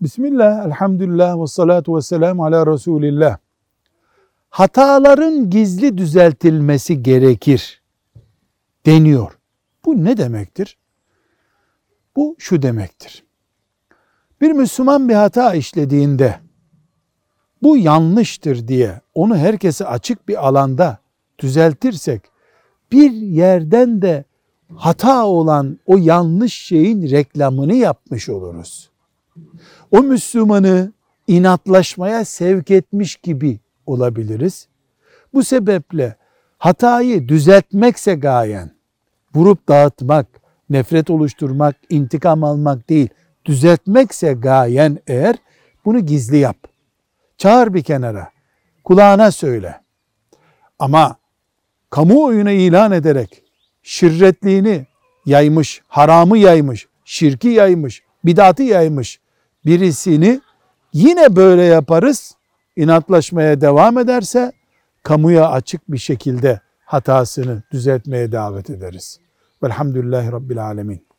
Bismillah, elhamdülillah ve salatu ve selamu ala Resulillah. Hataların gizli düzeltilmesi gerekir deniyor. Bu ne demektir? Bu şu demektir. Bir Müslüman bir hata işlediğinde bu yanlıştır diye onu herkese açık bir alanda düzeltirsek bir yerden de hata olan o yanlış şeyin reklamını yapmış oluruz. O Müslümanı inatlaşmaya sevk etmiş gibi olabiliriz. Bu sebeple hatayı düzeltmekse gayen, vurup dağıtmak, nefret oluşturmak, intikam almak değil, düzeltmekse gayen eğer bunu gizli yap. Çağır bir kenara, kulağına söyle. Ama kamuoyuna ilan ederek şirretliğini yaymış, haramı yaymış, şirki yaymış, bidatı yaymış birisini yine böyle yaparız. inatlaşmaya devam ederse kamuya açık bir şekilde hatasını düzeltmeye davet ederiz. Velhamdülillahi Rabbil Alemin.